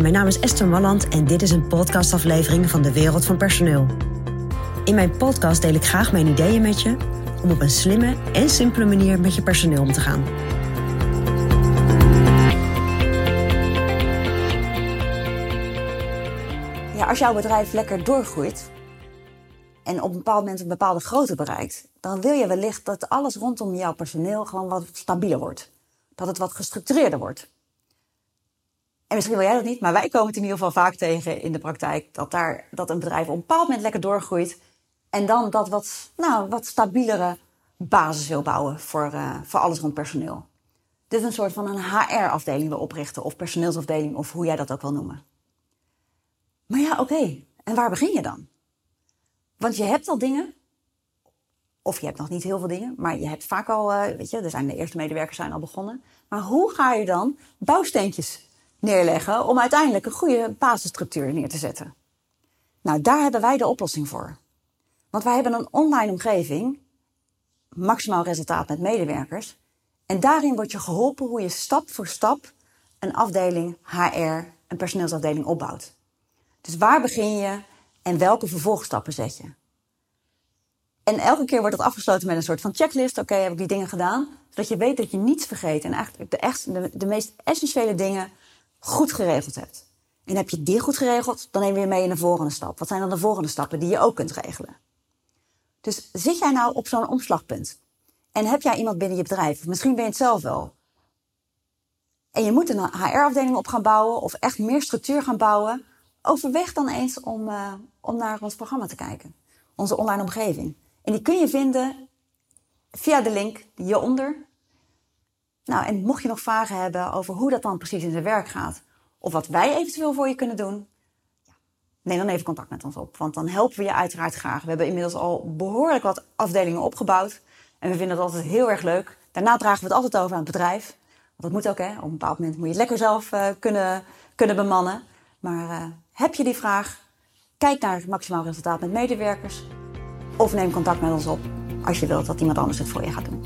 Mijn naam is Esther Malland en dit is een podcastaflevering van de Wereld van Personeel. In mijn podcast deel ik graag mijn ideeën met je om op een slimme en simpele manier met je personeel om te gaan. Ja, als jouw bedrijf lekker doorgroeit en op een bepaald moment een bepaalde grootte bereikt, dan wil je wellicht dat alles rondom jouw personeel gewoon wat stabieler wordt. Dat het wat gestructureerder wordt. En misschien wil jij dat niet, maar wij komen het in ieder geval vaak tegen in de praktijk. Dat, daar, dat een bedrijf op een bepaald moment lekker doorgroeit. En dan dat wat, nou, wat stabielere basis wil bouwen voor, uh, voor alles rond personeel. Is een soort van een HR-afdeling wil oprichten. Of personeelsafdeling, of hoe jij dat ook wil noemen. Maar ja, oké. En waar begin je dan? Want je hebt al dingen. Of je hebt nog niet heel veel dingen. Maar je hebt vaak al, uh, weet je, er zijn de eerste medewerkers zijn al begonnen. Maar hoe ga je dan bouwsteentjes neerleggen om uiteindelijk een goede basisstructuur neer te zetten. Nou, daar hebben wij de oplossing voor. Want wij hebben een online omgeving, maximaal resultaat met medewerkers. En daarin word je geholpen hoe je stap voor stap een afdeling HR, een personeelsafdeling opbouwt. Dus waar begin je en welke vervolgstappen zet je? En elke keer wordt dat afgesloten met een soort van checklist. Oké, heb ik die dingen gedaan? Zodat je weet dat je niets vergeet. En eigenlijk de, echt, de meest essentiële dingen goed geregeld hebt. En heb je die goed geregeld, dan neem je mee in de volgende stap. Wat zijn dan de volgende stappen die je ook kunt regelen? Dus zit jij nou op zo'n omslagpunt? En heb jij iemand binnen je bedrijf? Misschien ben je het zelf wel. En je moet een HR-afdeling op gaan bouwen of echt meer structuur gaan bouwen. Overweeg dan eens om, uh, om naar ons programma te kijken. Onze online omgeving. En die kun je vinden via de link hieronder. Nou, en mocht je nog vragen hebben over hoe dat dan precies in zijn werk gaat, of wat wij eventueel voor je kunnen doen, neem dan even contact met ons op. Want dan helpen we je uiteraard graag. We hebben inmiddels al behoorlijk wat afdelingen opgebouwd. En we vinden dat altijd heel erg leuk. Daarna dragen we het altijd over aan het bedrijf. Want dat moet ook, hè. Op een bepaald moment moet je het lekker zelf uh, kunnen, kunnen bemannen. Maar uh, heb je die vraag? Kijk naar maximaal resultaat met medewerkers. Of neem contact met ons op als je wilt dat iemand anders het voor je gaat doen.